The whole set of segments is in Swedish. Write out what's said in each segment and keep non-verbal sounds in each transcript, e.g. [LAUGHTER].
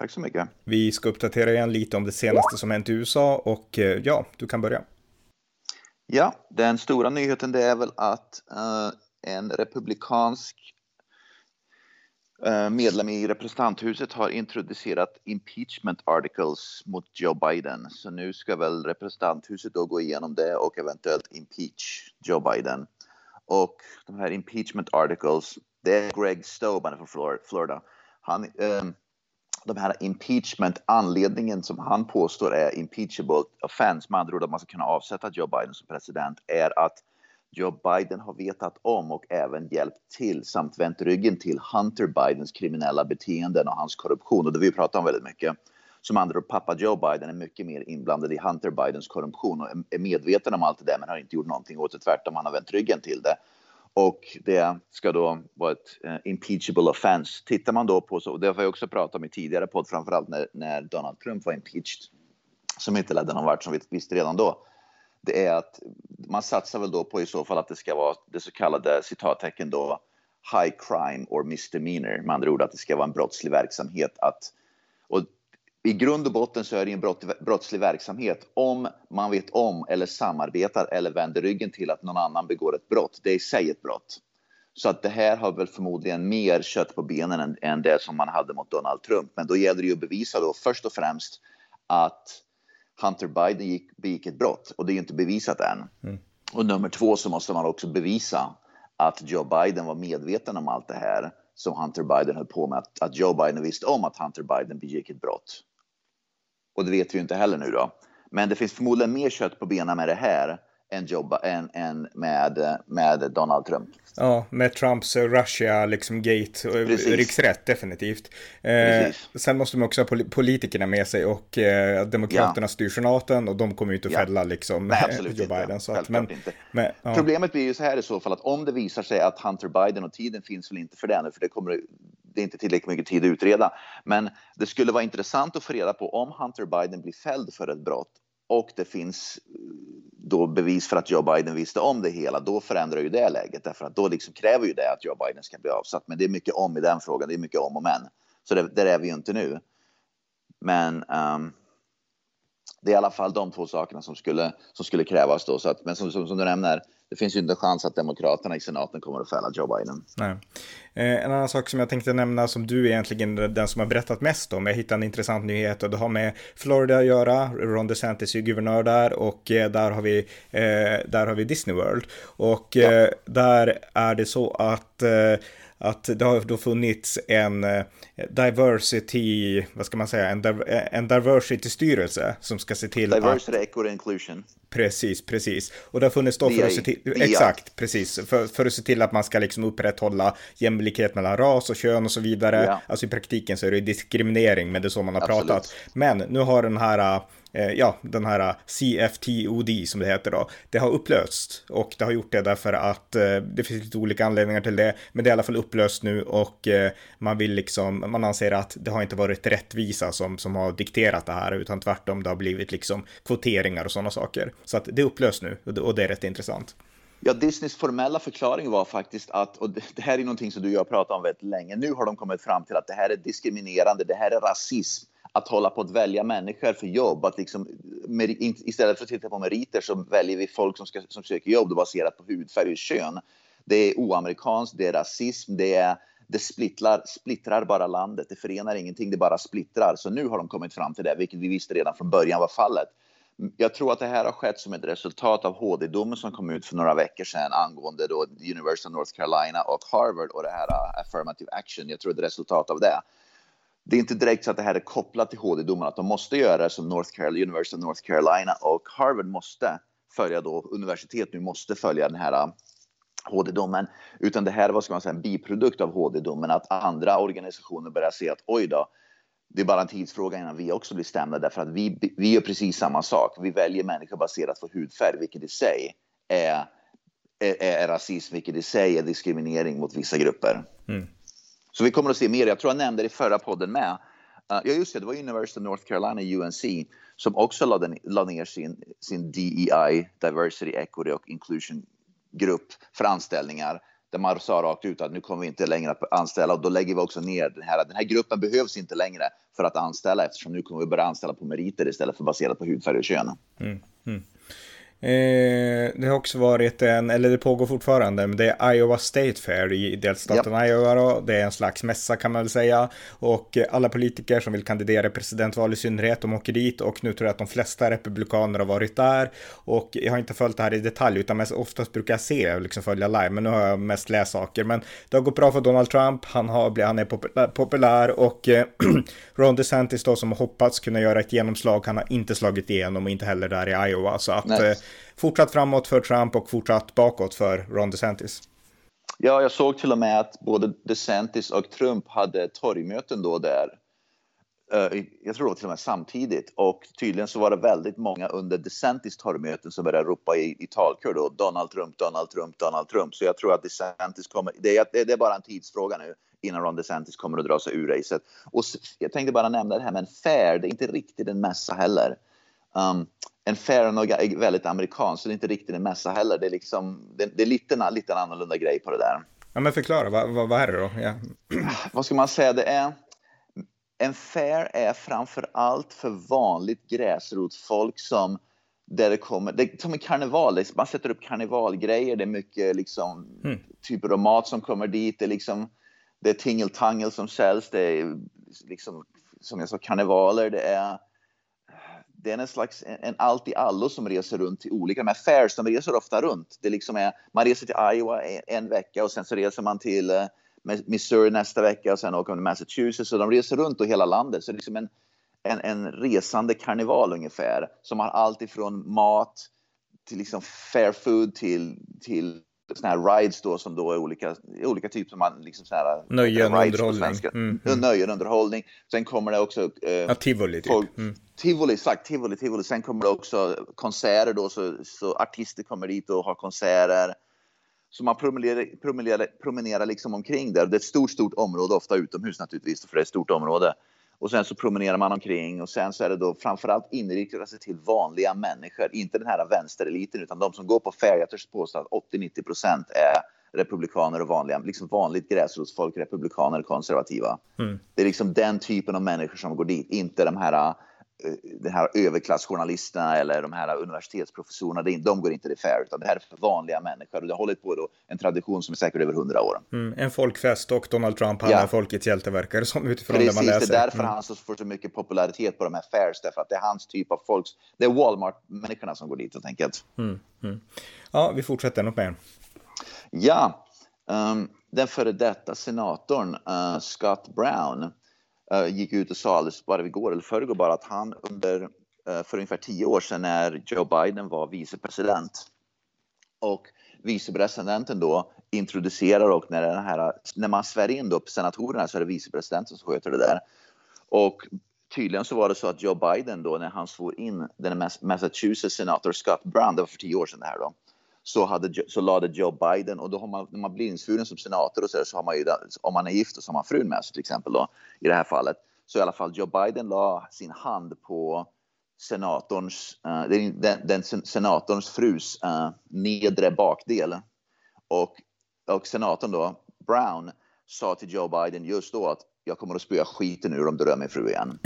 Tack så mycket. Vi ska uppdatera igen lite om det senaste som hänt i USA och eh, ja, du kan börja. Ja, den stora nyheten det är väl att uh, en republikansk uh, medlem i representanthuset har introducerat impeachment articles mot Joe Biden. Så nu ska väl representanthuset då gå igenom det och eventuellt impeach Joe Biden. Och de här impeachment articles, det är Greg Stoban från Florida. Han, uh, de här impeachment, anledningen som han påstår är impeachable offense, med andra ord att man ska kunna avsätta Joe Biden som president, är att Joe Biden har vetat om och även hjälpt till samt vänt ryggen till Hunter Bidens kriminella beteenden och hans korruption. Och det vi pratar om väldigt mycket. Som andra ord, pappa Joe Biden är mycket mer inblandad i Hunter Bidens korruption och är medveten om allt det där men har inte gjort någonting åt det. Tvärtom, han har vänt ryggen till det. Och det ska då vara ett eh, impeachable offense. Tittar man då på, så, det har jag också pratat om i tidigare podd, framförallt när, när Donald Trump var impeached, som inte ledde någon vart som vi visste redan då. Det är att man satsar väl då på i så fall att det ska vara det så kallade citattecken då high crime or misdemeanor, med andra ord att det ska vara en brottslig verksamhet. Att, och i grund och botten så är det en brott, brottslig verksamhet om man vet om eller samarbetar eller vänder ryggen till att någon annan begår ett brott. Det är i sig ett brott. Så att det här har väl förmodligen mer kött på benen än, än det som man hade mot Donald Trump. Men då gäller det ju att bevisa då först och främst att Hunter Biden gick, begick ett brott och det är ju inte bevisat än. Mm. Och nummer två så måste man också bevisa att Joe Biden var medveten om allt det här som Hunter Biden höll på med, att, att Joe Biden visste om att Hunter Biden begick ett brott. Och det vet vi ju inte heller nu då. Men det finns förmodligen mer kött på benen med det här än, jobba, än, än med, med Donald Trump. Ja, med Trumps Russia, liksom gate, riksrätt definitivt. Eh, sen måste man också ha politikerna med sig och eh, Demokraterna ja. styr senaten och de kommer ju inte att fälla liksom Nej, [LAUGHS] absolut Joe Biden. Inte. Så att, men, inte. Men, ja. Problemet blir ju så här i så fall att om det visar sig att Hunter Biden och tiden finns väl inte för det nu, för det kommer det är inte tillräckligt mycket tid att utreda. Men det skulle vara intressant att få reda på om Hunter Biden blir fälld för ett brott och det finns eh, då bevis för att Joe Biden visste om det hela, då förändrar ju det läget därför att då liksom kräver ju det att Joe Biden ska bli avsatt. Men det är mycket om i den frågan, det är mycket om och men. Så det, där är vi ju inte nu. Men um, det är i alla fall de två sakerna som skulle, som skulle krävas då. Så att, men som, som, som du nämner, det finns ju inte en chans att Demokraterna i senaten kommer att fälla Joe Biden. Nej. Eh, en annan sak som jag tänkte nämna som du är egentligen den som har berättat mest om. Jag hittade en intressant nyhet och det har med Florida att göra. Ron DeSantis är guvernör där och eh, där har vi, eh, där har vi Disney World. Och ja. där är det så att att det har då funnits en eh, diversity, vad ska man säga, en, en diversity-styrelse som ska se till diversity, att... equity, inclusion. Precis, precis. Och det har funnits då för att se till, exakt, precis, för, för att se till att man ska liksom upprätthålla jämlikhet mellan ras och kön och så vidare. Ja. Alltså i praktiken så är det diskriminering, men det är så man har Absolut. pratat. Men nu har den här Eh, Eh, ja, den här eh, CFTOD som det heter då, det har upplösts och det har gjort det därför att eh, det finns lite olika anledningar till det, men det är i alla fall upplöst nu och eh, man vill liksom, man anser att det har inte varit rättvisa som, som har dikterat det här, utan tvärtom, det har blivit liksom kvoteringar och sådana saker. Så att det är upplöst nu och det, och det är rätt intressant. Ja, Disneys formella förklaring var faktiskt att, och det här är någonting som du och jag pratat om väldigt länge, nu har de kommit fram till att det här är diskriminerande, det här är rasism att hålla på att välja människor för jobb. Att liksom, istället för att titta på meriter så väljer vi folk som, ska, som söker jobb baserat på hudfärg och kön. Det är oamerikanskt, det är rasism, det, är, det splittrar, splittrar bara landet. Det förenar ingenting, det bara splittrar. Så nu har de kommit fram till det, vilket vi visste redan från början var fallet. Jag tror att det här har skett som ett resultat av HD-domen som kom ut för några veckor sedan angående då University of North Carolina och Harvard och det här äh, affirmative action. Jag tror det är ett resultat av det det är inte direkt så att det här är kopplat till HD-domen, att de måste göra det som North Carolina, University of North Carolina och Harvard måste följa då, universitet nu måste följa den här eh, HD-domen, utan det här var ska man säga, en biprodukt av HD-domen, att andra organisationer börjar se att oj då, det är bara en tidsfråga innan vi också blir stämda därför att vi, vi gör precis samma sak. Vi väljer människor baserat på hudfärg, vilket i sig är, är, är rasism, vilket i sig är diskriminering mot vissa grupper. Mm. Så vi kommer att se mer. Jag tror jag nämnde det i förra podden med. Uh, ja, just det, det var University of North Carolina, UNC, som också lade, lade ner sin, sin DEI, Diversity, Equity och Inclusion grupp för anställningar där man sa rakt ut att nu kommer vi inte längre att anställa och då lägger vi också ner den här. Den här gruppen behövs inte längre för att anställa eftersom nu kommer vi börja anställa på meriter istället för baserat på hudfärg och kön. Mm, mm. Eh, det har också varit en, eller det pågår fortfarande, men det är Iowa State Fair i delstaten yep. Iowa då. Det är en slags mässa kan man väl säga. Och alla politiker som vill kandidera i presidentval i synnerhet, de åker dit och nu tror jag att de flesta republikaner har varit där. Och jag har inte följt det här i detalj, utan mest oftast brukar jag se liksom följa live, men nu har jag mest läst saker. Men det har gått bra för Donald Trump, han, har, han är populär och eh, [CLEARS THROAT] Ron DeSantis då som har hoppats kunna göra ett genomslag, han har inte slagit igenom och inte heller där i Iowa. Så att nice. Fortsatt framåt för Trump och fortsatt bakåt för Ron DeSantis. Ja, jag såg till och med att både DeSantis och Trump hade torgmöten då där. Eh, jag tror det var till och med samtidigt och tydligen så var det väldigt många under DeSantis torgmöten som började ropa i, i talkör då Donald Trump, Donald Trump, Donald Trump. Så jag tror att DeSantis kommer, det är, det är bara en tidsfråga nu innan Ron DeSantis kommer att dra sig ur racet. Och jag tänkte bara nämna det här med en fair, det är inte riktigt en mässa heller. Um, en fair är väldigt amerikansk, så det är inte riktigt en mässa heller. Det är, liksom, det, det är lite, lite annorlunda grej på det där. Ja, men förklara, vad, vad, vad är det då? Ja. [CLEARS THROAT] Vad ska man säga? Det är, en fair är framför allt för vanligt gräsrotsfolk som där det kommer, det är som en karneval, man sätter upp karnevalgrejer, det är mycket liksom mm. typer av mat som kommer dit, det är liksom det är tingeltangel som säljs, det är liksom som jag sa karnevaler, det är det är en slags en allt i allo som reser runt till olika, de här fairs, de reser ofta runt. Det liksom är, man reser till Iowa en vecka och sen så reser man till eh, Missouri nästa vecka och sen åker man till Massachusetts. Så de reser runt i hela landet. Så det är liksom en, en, en resande karneval ungefär som har allt ifrån mat till liksom fair food till, till såna här rides då som då är olika, olika typer man liksom såna här Nöjen, underhållning. Mm, mm. Nöjen, underhållning. Sen kommer det också eh, ja, tivoli typ. Folk, mm. Tivoli, exakt, tivoli, tivoli. Sen kommer det också konserter då, så, så artister kommer dit och har konserter. Så man promenerar, promenerar, promenerar liksom omkring där. Det är ett stort, stort område, ofta utomhus naturligtvis, för det är ett stort område. Och sen så promenerar man omkring och sen så är det då framförallt inriktat sig till vanliga människor, inte den här vänstereliten utan de som går på fair. Jag törs påstå att 80-90 procent är republikaner och vanliga, liksom vanligt gräsrotsfolk, republikaner, konservativa. Mm. Det är liksom den typen av människor som går dit, inte de här de här överklassjournalisterna eller de här universitetsprofessorerna, de går inte det fair, utan det här är för vanliga människor. Och det har hållit på då en tradition som är säkert över hundra år. Mm, en folkfest och Donald Trump, han ja. är folkets hjälte verkar som utifrån Precis, det man läser. Precis, det är därför mm. han får så mycket popularitet på de här fairs, därför att det är hans typ av folks, det är Walmart-människorna som går dit helt enkelt. Mm, mm. Ja, vi fortsätter, något mer? Ja, um, den före detta senatorn uh, Scott Brown Eh, gick ut och sa alldeles bara igår eller förrgår bara att han under eh, för ungefär tio år sedan när Joe Biden var vicepresident och vicepresidenten då introducerar och när, den här, när man svär in då senatorerna så är det vicepresidenten som sköter det där. Och tydligen så var det så att Joe Biden då när han svor in den Massachusetts senator Scott Brown, det var för tio år sedan det här då, så, hade, så lade Joe Biden, och då har man, när man blir insvuren som senator och så, så har man ju, om man är gift och så har man frun med sig till exempel då, i det här fallet, så i alla fall Joe Biden la sin hand på senatorns, uh, den, den, senatorns frus uh, nedre bakdel. Och, och senatorn då, Brown, sa till Joe Biden just då att jag kommer att spöa skiten ur om du rör min fru igen.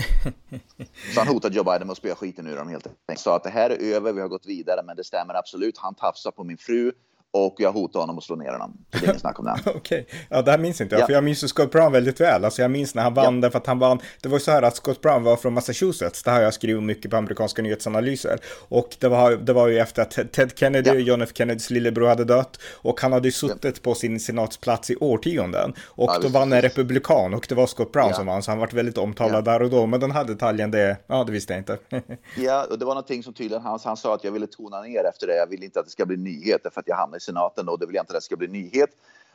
[LAUGHS] så han hotade Joe Biden med att spöa skiten ur dem helt enkelt. Sa att det här är över, vi har gått vidare, men det stämmer absolut. Han tafsar på min fru och jag hotar honom att slå ner honom. Det är inget snack om det. [LAUGHS] Okej, okay. ja det här minns inte jag, ja. för jag minns ju Scott Brown väldigt väl. Alltså jag minns när han vann, ja. för att han vann, det var ju så här att Scott Brown var från Massachusetts, det har jag skrivit mycket på amerikanska nyhetsanalyser. Och det var, det var ju efter att Ted Kennedy, ja. John F Kennedys lillebror, hade dött. Och han hade ju suttit på sin senatsplats i årtionden. Och ja, då vann en republikan och det var Scott Brown som vann, så han var väldigt omtalad där och då. Men den här detaljen, det, ja det visste jag inte. [LAUGHS] ja, och det var någonting som tydligen han, han sa att jag ville tona ner efter det. Jag ville inte att det ska bli nyheter för att jag hamnade senaten och det vill jag inte att det ska bli nyhet.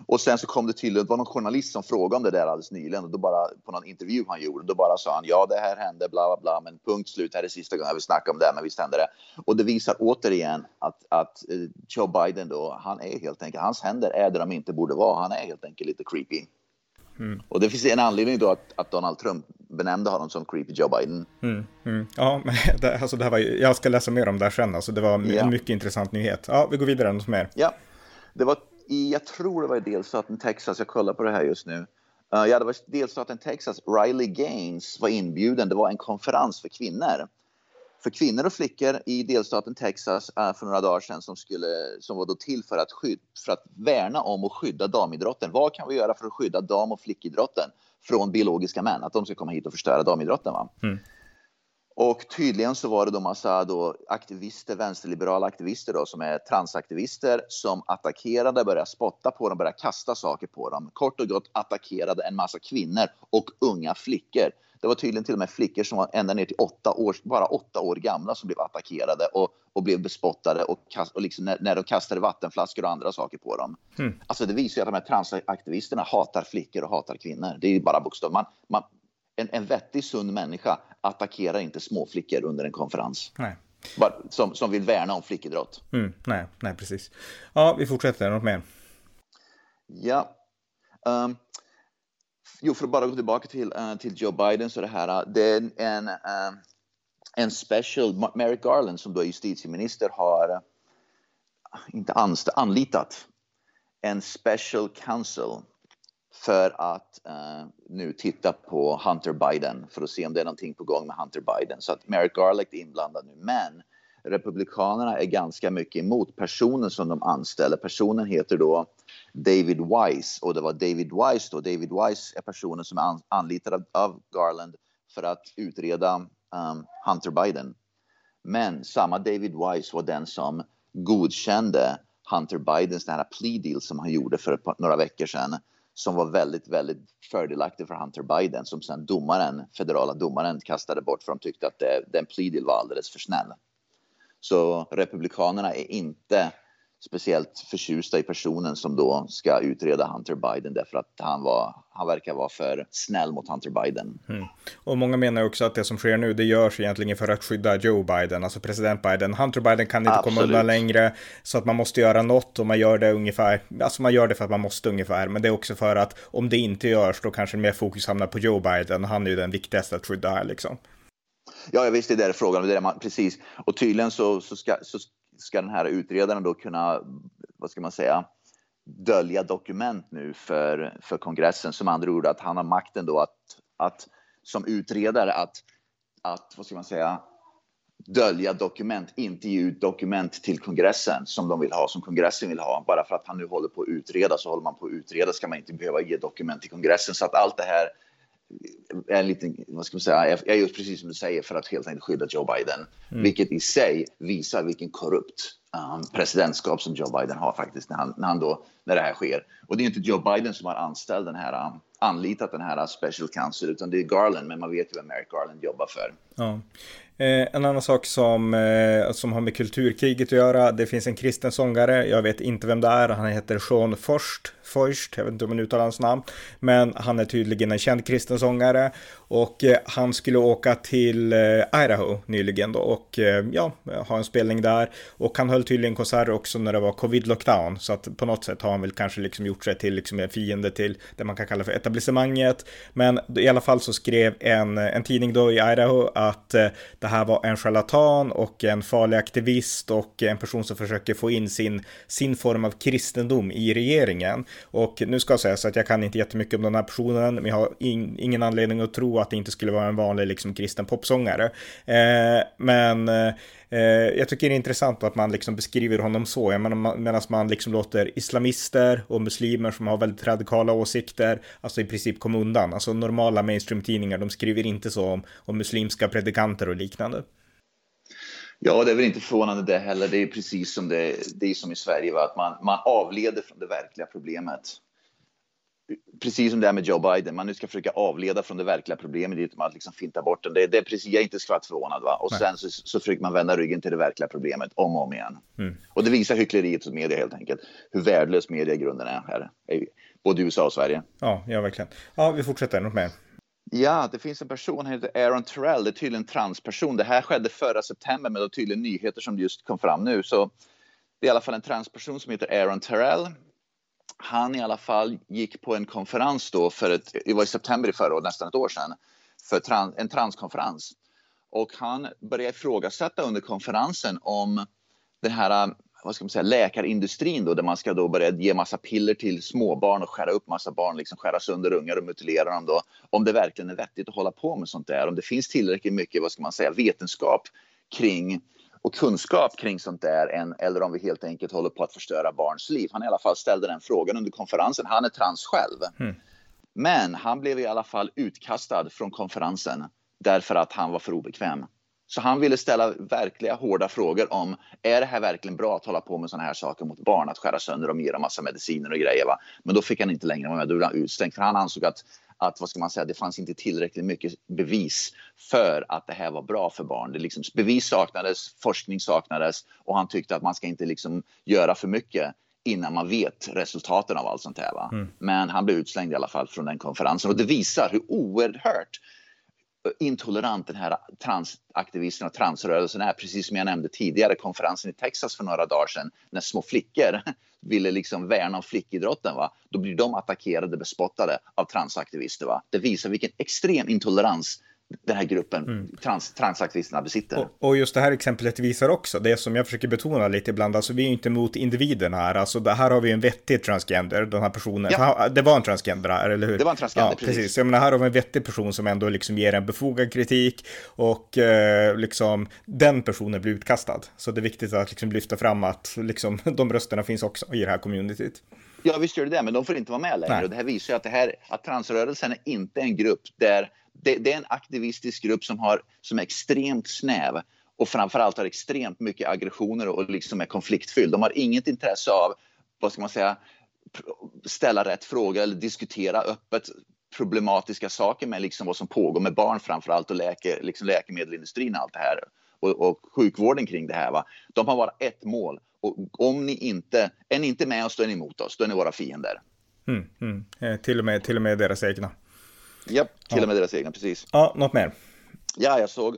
Och sen så kom det till, det var någon journalist som frågade om det där alldeles nyligen och då bara på någon intervju han gjorde, då bara sa han ja det här hände bla bla bla men punkt slut, här är sista gången jag vill snacka om det men visst hände det. Och det visar återigen att, att eh, Joe Biden då, han är helt enkelt, hans händer är där de inte borde vara, han är helt enkelt lite creepy. Mm. Och det finns en anledning då att, att, Donald Trump benämnde honom som creepy Joe Biden. Mm. Mm. Ja, [LAUGHS] det, alltså det här var ju, jag ska läsa mer om det här sen, alltså det var en ja. mycket intressant nyhet. Ja, vi går vidare, något mer? Ja, det var i, jag tror det var i delstaten Texas, jag kollar på det här just nu. Uh, ja, det var delstaten Texas, Riley Gaines var inbjuden, det var en konferens för kvinnor. För kvinnor och flickor i delstaten Texas uh, för några dagar sedan som, skulle, som var då till för att, skydd, för att värna om och skydda damidrotten. Vad kan vi göra för att skydda dam och flickidrotten från biologiska män? Att de ska komma hit och förstöra damidrotten. Va? Mm. Och tydligen så var det då massa då aktivister, vänsterliberala aktivister då, som är transaktivister som attackerade, började spotta på dem, började kasta saker på dem. Kort och gott attackerade en massa kvinnor och unga flickor. Det var tydligen till och med flickor som var ända ner till åtta år, bara åtta år gamla som blev attackerade och, och blev bespottade och, kast, och liksom när, när de kastade vattenflaskor och andra saker på dem. Mm. Alltså det visar ju att de här transaktivisterna hatar flickor och hatar kvinnor. Det är ju bara bokstav. Man, man, en, en vettig, sund människa attackerar inte småflickor under en konferens. Nej. Som, som vill värna om flickidrott. Mm, nej, nej, precis. Ja, vi fortsätter. Något mer? Ja. Um, jo, för att bara gå tillbaka till, uh, till Joe Biden så det här. Eh, det är en, uh, en special, Merrick Garland som då är justitieminister har uh, inte anst anlitat en special counsel för att uh, nu titta på Hunter Biden för att se om det är någonting på gång med Hunter Biden. Så att Merrick Garland är inblandad nu. Men Republikanerna är ganska mycket emot personen som de anställer. Personen heter då David Weiss och det var David Weiss då. David Weiss är personen som är anlitad av, Garland för att utreda um, Hunter Biden. Men samma David Weiss var den som godkände Hunter Bidens den här plea deal som han gjorde för några veckor sedan som var väldigt, väldigt fördelaktig för Hunter Biden som sen domaren, federala domaren kastade bort för de tyckte att det, den plea deal var alldeles för snäll. Så republikanerna är inte speciellt förtjusta i personen som då ska utreda Hunter Biden därför att han, var, han verkar vara för snäll mot Hunter Biden. Mm. Och många menar också att det som sker nu, det görs egentligen för att skydda Joe Biden, alltså president Biden. Hunter Biden kan inte Absolut. komma undan längre, så att man måste göra något och man gör det ungefär, alltså man gör det för att man måste ungefär, men det är också för att om det inte görs, då kanske mer fokus hamnar på Joe Biden, han är ju den viktigaste att skydda här liksom. Ja, visst, det är frågan. Det är man, precis. Och tydligen så, så, ska, så ska den här utredaren då kunna, vad ska man säga, dölja dokument nu för, för kongressen. Som andra ord att han har makten då att, att som utredare att, att, vad ska man säga, dölja dokument, inte ge ut dokument till kongressen som de vill ha, som kongressen vill ha. Bara för att han nu håller på att utreda så håller man på att utreda ska man inte behöva ge dokument till kongressen. Så att allt det här är lite, vad ska man säga, är just precis som du säger för att helt enkelt skydda Joe Biden. Mm. Vilket i sig visar vilken korrupt um, presidentskap som Joe Biden har faktiskt när, han, när, han då, när det här sker. Och det är inte Joe Biden som har anställt den här, um, anlitat den här special counsel utan det är Garland, men man vet ju vem Merrick Garland jobbar för. Ja. Eh, en annan sak som, eh, som har med kulturkriget att göra, det finns en kristen sångare, jag vet inte vem det är, han heter Sean Forst, Forst, jag vet inte om man uttalar hans namn, men han är tydligen en känd kristen sångare och eh, han skulle åka till eh, Idaho nyligen då och eh, ja, ha en spelning där och han höll tydligen konserter också när det var covid-lockdown så att på något sätt har han väl kanske liksom gjort sig till liksom en fiende till det man kan kalla för etablissemanget, men i alla fall så skrev en, en tidning då i Idaho att eh, det här var en charlatan och en farlig aktivist och en person som försöker få in sin, sin form av kristendom i regeringen. Och nu ska jag säga så att jag kan inte jättemycket om den här personen, men jag har in, ingen anledning att tro att det inte skulle vara en vanlig liksom, kristen popsångare. Eh, men eh, jag tycker det är intressant att man liksom beskriver honom så, medan man liksom låter islamister och muslimer som har väldigt radikala åsikter, alltså i princip komma undan. Alltså normala mainstream-tidningar, de skriver inte så om, om muslimska predikanter och liknande. Ja, det är väl inte förvånande det heller. Det är precis som, det, det är som i Sverige, va? att man, man avleder från det verkliga problemet. precis som det är med Joe Biden, man nu ska försöka avleda från det verkliga problemet genom att liksom finta bort den. Det, det är precis, jag är inte skvatt förvånad. Va? Och Nej. sen så, så försöker man vända ryggen till det verkliga problemet om och om igen. Mm. Och det visar hyckleriet hos media helt enkelt. Hur värdelös media i grunden är här. Både i USA och Sverige. Ja, ja verkligen. Ja, vi fortsätter. Något mer? Ja, det finns en person, han heter Aaron Terrell, det är tydligen en transperson. Det här skedde förra september, men det är tydligen nyheter som just kom fram nu. Så det är i alla fall en transperson som heter Aaron Terrell. Han i alla fall gick på en konferens då för ett, det var i september i förra året, nästan ett år sedan, för trans, en transkonferens. Och han började ifrågasätta under konferensen om det här vad ska man säga, läkarindustrin då, där man ska då börja ge massa piller till småbarn och skära upp massa barn, liksom skära sönder ungar och mutilera dem då. Om det verkligen är vettigt att hålla på med sånt där, om det finns tillräckligt mycket, vad ska man säga, vetenskap kring och kunskap kring sånt där än, eller om vi helt enkelt håller på att förstöra barns liv. Han i alla fall ställde den frågan under konferensen. Han är trans själv. Mm. Men han blev i alla fall utkastad från konferensen därför att han var för obekväm. Så han ville ställa verkliga hårda frågor om är det här verkligen bra att hålla på med sådana här saker mot barn, att skära sönder dem, ge dem massa mediciner och grejer. Va? Men då fick han inte längre vara med, då blev han utstängd för han ansåg att att vad ska man säga, det fanns inte tillräckligt mycket bevis för att det här var bra för barn. Det liksom, bevis saknades, forskning saknades och han tyckte att man ska inte liksom göra för mycket innan man vet resultaten av allt sånt här. Mm. Men han blev utslängd i alla fall från den konferensen och det visar hur oerhört intolerant den här transaktivisten och transrörelsen är. Precis som jag nämnde tidigare, konferensen i Texas för några dagar sedan när små flickor [LAUGHS] ville liksom värna om flickidrotten. Va? Då blir de attackerade, bespottade av transaktivister. Va? Det visar vilken extrem intolerans den här gruppen mm. trans, transaktivisterna besitter. Och, och, just det här exemplet visar också det som jag försöker betona lite ibland, alltså vi är inte emot individen här, alltså det här har vi en vettig transgender, den här personen, ja. det var en transgender här, eller hur? Det var en transgender, ja, precis. precis. Jag menar, här har vi en vettig person som ändå liksom ger en befogad kritik och eh, liksom den personen blir utkastad. Så det är viktigt att liksom lyfta fram att liksom [LAUGHS] de rösterna finns också i det här communityt. Ja, visst gör det det, men de får inte vara med längre. Nej. Och det här visar ju att, det här, att transrörelsen är inte en grupp där det, det, är en aktivistisk grupp som, har, som är extremt snäv och framförallt har extremt mycket aggressioner och liksom är konfliktfylld. De har inget intresse av, vad ska man säga, ställa rätt fråga eller diskutera öppet problematiska saker med liksom vad som pågår med barn framförallt och läke, liksom läkemedelsindustrin och allt det här och, och sjukvården kring det här. Va? De har bara ett mål och om ni inte, är ni inte med oss då är ni emot oss, då är ni våra fiender. Mm, mm. Eh, till, och med, till och med deras egna. Ja, till ja. och med deras egna, precis. Ja, något mer? Ja, jag såg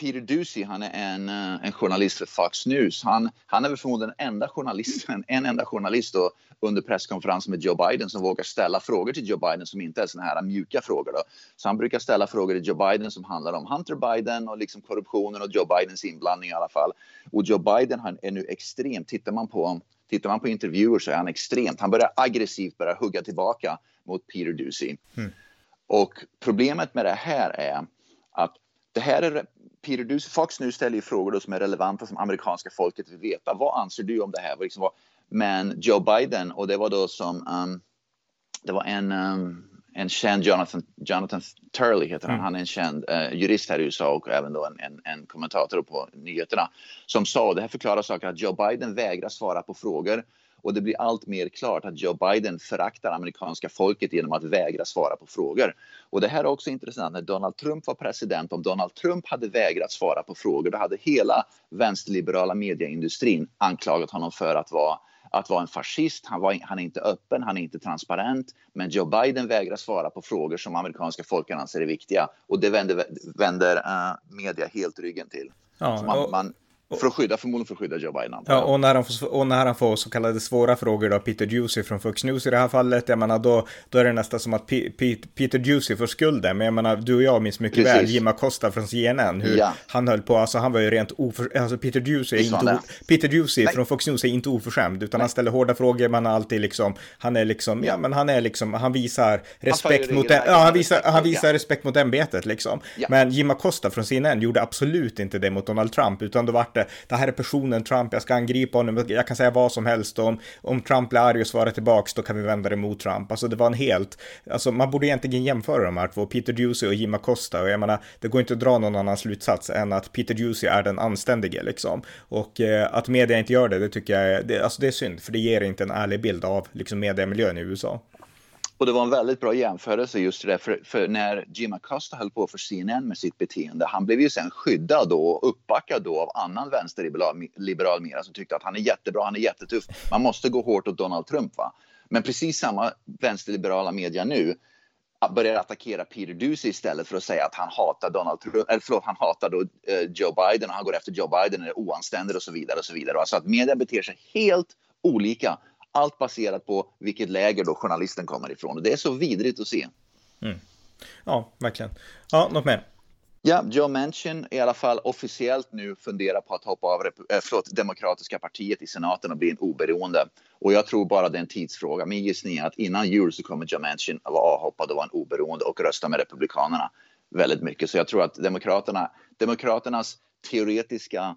Peter Ducey, han är en, eh, en journalist för Fox News. Han, han är väl förmodligen den enda journalisten, en enda journalist då, under presskonferensen med Joe Biden som vågar ställa frågor till Joe Biden som inte är såna här mjuka frågor. Då. Så han brukar ställa frågor till Joe Biden som handlar om Hunter Biden och liksom korruptionen och Joe Bidens inblandning i alla fall. Och Joe Biden han är nu extremt, tittar man på Tittar man på intervjuer så är han extremt, han börjar aggressivt börja hugga tillbaka mot Peter Ducey. Mm. Och problemet med det här är att det här är Peter Ducey, Fox nu ställer ju frågor som är relevanta som amerikanska folket vill veta. Vad anser du om det här? Liksom, men Joe Biden, och det var då som um, det var en, um, en känd Jonathan, Jonathan Turley heter han. Mm. Han är en känd uh, jurist här i USA och även då en, en, en kommentator på nyheterna som sa, och det här förklarar saker, att Joe Biden vägrar svara på frågor och det blir allt mer klart att Joe Biden föraktar amerikanska folket genom att vägra svara på frågor. Och det här är också intressant. När Donald Trump var president, om Donald Trump hade vägrat svara på frågor, då hade hela vänsterliberala medieindustrin anklagat honom för att vara att vara en fascist. Han, var, han är inte öppen, han är inte transparent. Men Joe Biden vägrar svara på frågor som amerikanska folken anser är viktiga. Och det vänder, vänder uh, media helt ryggen till. Ja, man, man, för att skydda, förmodligen för att skydda Joe Biden. Ja, och när, han får, och när han får så kallade svåra frågor då, Peter Juicy från Fox News i det här fallet, jag menar då, då är det nästan som att P P Peter Juicy får skulden, men jag menar du och jag minns mycket Precis. väl Jim Acosta från CNN, hur ja. han höll på, alltså han var ju rent oförskämd, alltså Peter Juicy är inte, Peter Juicy från Fox News är inte oförskämd, utan Nej. han ställer hårda frågor, man har alltid liksom, han är liksom, ja, ja men han är liksom, han visar respekt han mot, ja han visar, han visar respekt mot ämbetet liksom. Men Jim Acosta från CNN gjorde absolut inte det mot Donald Trump, utan då vart det, det här är personen Trump, jag ska angripa honom, jag kan säga vad som helst om, om Trump blir arg och svarar tillbaks, då kan vi vända det mot Trump. Alltså det var en helt, alltså man borde egentligen jämföra de här två, Peter Ducey och Jim Acosta, och jag menar, det går inte att dra någon annan slutsats än att Peter Ducey är den anständige liksom. Och eh, att media inte gör det, det tycker jag är, det, alltså det är synd, för det ger inte en ärlig bild av liksom mediemiljön i USA. Och det var en väldigt bra jämförelse just det för, för när Jim Acosta höll på för CNN med sitt beteende, han blev ju sen skyddad då och uppbackad då av annan vänsterliberal liberal media som tyckte att han är jättebra, han är jättetuff. Man måste gå hårt åt Donald Trump va. Men precis samma vänsterliberala media nu börjar attackera Peter Ducey istället för att säga att han hatar Donald Trump, eller förlåt, han hatar då eh, Joe Biden och han går efter Joe Biden är oanständig och så vidare och så vidare. Alltså att media beter sig helt olika. Allt baserat på vilket läger då journalisten kommer ifrån. Och det är så vidrigt att se. Mm. Ja, verkligen. Ja, något mer? Ja, Joe Manchin i alla fall officiellt nu funderar på att hoppa av äh, förlåt, Demokratiska partiet i senaten och bli en oberoende. Och jag tror bara det är en tidsfråga. Min gissning är att innan jul så kommer Joe Manchin att vara avhoppad och vara en oberoende och rösta med Republikanerna väldigt mycket. Så jag tror att Demokraterna, Demokraternas teoretiska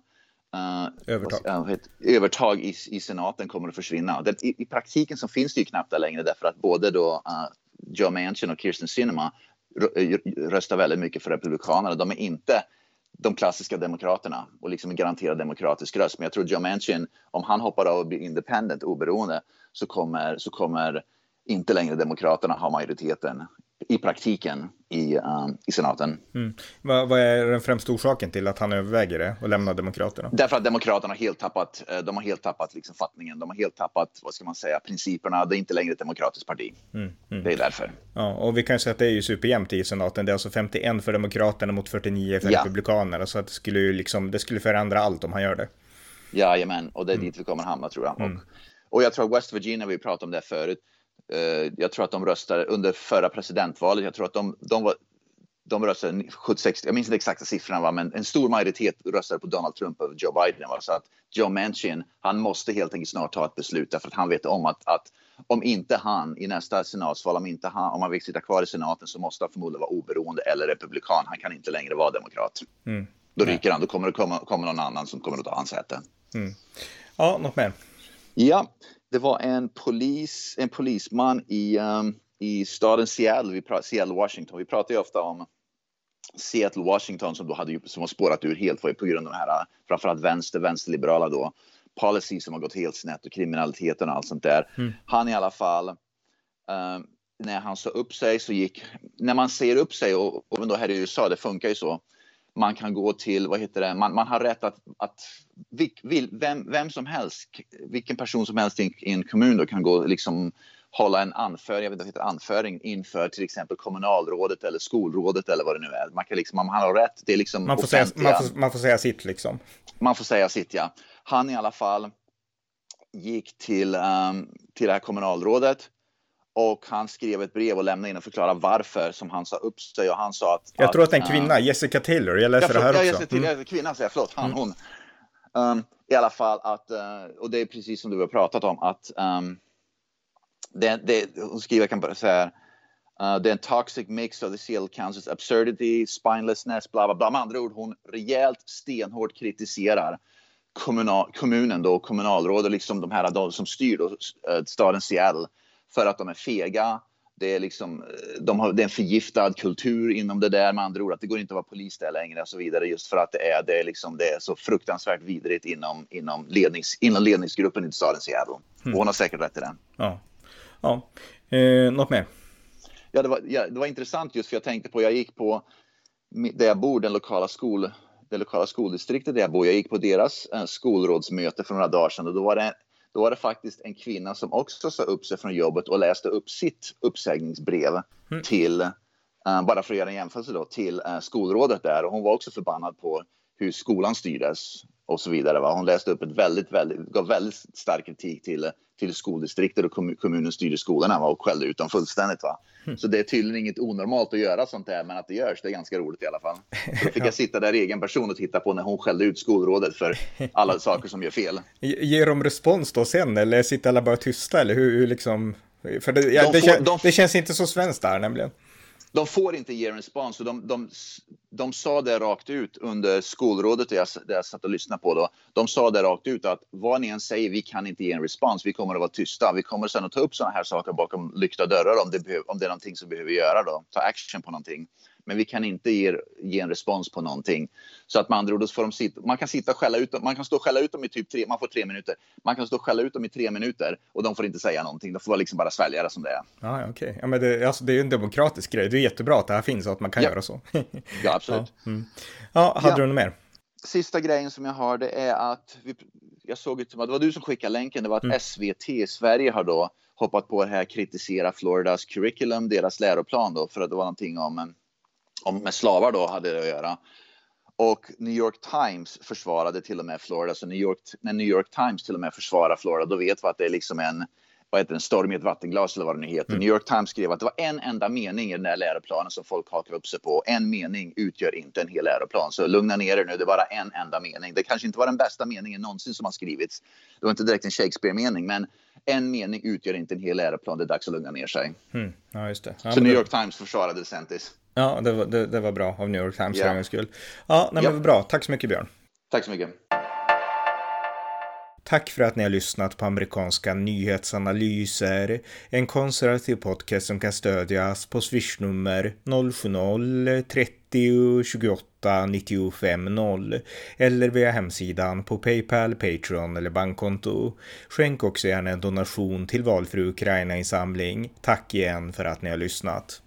Uh, övertag, uh, övertag i, i, senaten kommer att försvinna. Det, i, i, praktiken så finns det ju knappt där längre därför att både då uh, Joe Manchin och Kirsten Sinema röstar väldigt mycket för Republikanerna. De är inte de klassiska demokraterna och liksom en garanterad demokratisk röst. Men jag tror Joe Manchin, om han hoppar av och blir independent, oberoende, så kommer, så kommer inte längre demokraterna ha majoriteten i praktiken i, um, i senaten. Mm. Vad, vad, är den främsta orsaken till att han överväger det och lämnar Demokraterna? Därför att Demokraterna har helt tappat, eh, de har helt tappat liksom fattningen, de har helt tappat, vad ska man säga, principerna. Det är inte längre ett demokratiskt parti. Mm. Mm. Det är därför. Ja, och vi kan säga att det är ju superjämnt i senaten. Det är alltså 51 för Demokraterna mot 49 för ja. Republikanerna. Så att det skulle ju liksom, det skulle förändra allt om han gör det. Jajamän, och det är mm. dit vi kommer hamna tror jag. Mm. Och, och jag tror att West Virginia, vi pratade om det förut, jag tror att de röstade under förra presidentvalet. Jag tror att de, de var de röstade 76, jag minns inte exakta siffrorna, men en stor majoritet röstade på Donald Trump över Joe Biden. Va? Så att Joe Manchin, han måste helt enkelt snart ta ett beslut därför att han vet om att, att om inte han i nästa senatsval, om inte han, om han vill sitta kvar i senaten så måste han förmodligen vara oberoende eller republikan. Han kan inte längre vara demokrat. Mm. Då ryker han, då kommer det komma, kommer någon annan som kommer att ta hans säte. Mm. Ja, något mer? Ja, det var en polis, en polisman i, um, i staden Seattle, vi pratar, Seattle, Washington. Vi pratar ju ofta om Seattle, Washington som då hade som har spårat ur helt på grund av de här, framförallt vänster, vänsterliberala då, policy som har gått helt snett och kriminaliteten och allt sånt där. Mm. Han i alla fall, um, när han sa upp sig så gick, när man säger upp sig och, och då här i USA, det funkar ju så, man kan gå till, vad heter det, man, man har rätt att, att vil, vem, vem som helst, vilken person som helst i en kommun då kan gå liksom hålla en anföring, jag vet inte vad heter anföring inför till exempel kommunalrådet eller skolrådet eller vad det nu är. Man kan liksom, man har rätt, det är liksom man får, säga, man, får, man får säga sitt liksom. Man får säga sitt ja. Han i alla fall gick till, um, till det här kommunalrådet och han skrev ett brev och lämnade in och förklarade varför som han sa upp sig och han sa att... Jag tror att det är en kvinna, uh, Jessica Taylor, jag läser jag, det här jag, också. Jag, mm. Kvinna säger jag, förlåt, han, mm. hon. Um, I alla fall att, uh, och det är precis som du har pratat om, att um, det, det, hon skriver, jag kan bara säga uh, det är en toxic mix of the Seattle Council's absurdity, spinelessness, bla bla bla. Med andra ord, hon rejält stenhårt kritiserar kommunal, kommunen då, kommunalråd liksom de här de som styr då, staden Seattle för att de är fega. Det är, liksom, de har, det är en förgiftad kultur inom det där med andra ord att det går inte att vara polis där längre och så vidare just för att det är, det är, liksom, det är så fruktansvärt vidrigt inom, inom, lednings, inom ledningsgruppen i staden Seattle. Mm. Och hon har säkert rätt i det. Ja. ja. Eh, något mer? Ja det, var, ja, det var intressant just för jag tänkte på, jag gick på där jag bor, den lokala skol, det lokala skoldistriktet där jag bor. Jag gick på deras eh, skolrådsmöte för några dagar sedan och då var det då var det faktiskt en kvinna som också sa upp sig från jobbet och läste upp sitt uppsägningsbrev mm. till, uh, bara för att göra en jämförelse då, till uh, skolrådet där. Och hon var också förbannad på hur skolan styrdes och så vidare. Va? Hon läste upp ett väldigt, väldigt, gav väldigt stark kritik till, till skoldistriktet och kommun, kommunens styrde skolorna va? och skällde ut dem fullständigt. Va? Mm. Så det är tydligen inget onormalt att göra sånt där, men att det görs, det är ganska roligt i alla fall. Så då fick [LAUGHS] jag sitta där egen person och titta på när hon skällde ut skolrådet för alla [LAUGHS] saker som gör fel. Ger de respons då sen, eller sitter alla bara tysta, eller hur, hur liksom? För det, ja, de får, det, de... det känns inte så svenskt där nämligen de får inte ge respons. Och de, de, de sa det rakt ut under skolrådet där jag, där jag satt och lyssnade på. Då. De sa det rakt ut att vad ni än säger, vi kan inte ge en respons. Vi kommer att vara tysta. Vi kommer sen att ta upp sådana här saker bakom lyckta dörrar om det, om det är någonting som behöver göra. Då. Ta action på någonting men vi kan inte ge, ge en respons på någonting. Så att med andra ord, får de sitta, man kan sitta och skälla ut man kan stå och skälla ut dem i typ tre, man får tre minuter. Man kan stå och skälla ut dem i tre minuter och de får inte säga någonting. De får liksom bara svälja det som det är. Ja, okej. Okay. Ja, men det, alltså, det är ju en demokratisk grej. Det är jättebra att det här finns och att man kan ja. göra så. ja, absolut. [LAUGHS] Ja, mm. ja hade ja. du något mer? Sista grejen som jag har det är att vi, jag såg ut som att det var du som skickade länken. Det var att mm. SVT i Sverige har då hoppat på det här kritisera Floridas curriculum, deras läroplan då, för att det var någonting om, om med slavar då hade det att göra. Och New York Times försvarade till och med Florida, så New York, när New York Times till och med försvarar Florida, då vet vi att det är liksom en, vad heter en storm i ett vattenglas eller vad det nu heter. Mm. New York Times skrev att det var en enda mening i den här läroplanen som folk hakar upp sig på. En mening utgör inte en hel läroplan, så lugna ner er nu, det är bara en enda mening. Det kanske inte var den bästa meningen någonsin som har skrivits. Det var inte direkt en Shakespeare-mening, men en mening utgör inte en hel läroplan. Det är dags att lugna ner sig. Mm. Ja, just det. Ja, så New York Times försvarade DeSantis. Ja, det var, det, det var bra av New York Times yeah. för en skull. Ja, nej, men bra. Tack så mycket Björn. Tack så mycket. Tack för att ni har lyssnat på amerikanska nyhetsanalyser. En konservativ podcast som kan stödjas på swishnummer 90 28 95 0 eller via hemsidan på Paypal, Patreon eller bankkonto. Skänk också gärna en donation till valfri Ukraina-insamling. Tack igen för att ni har lyssnat.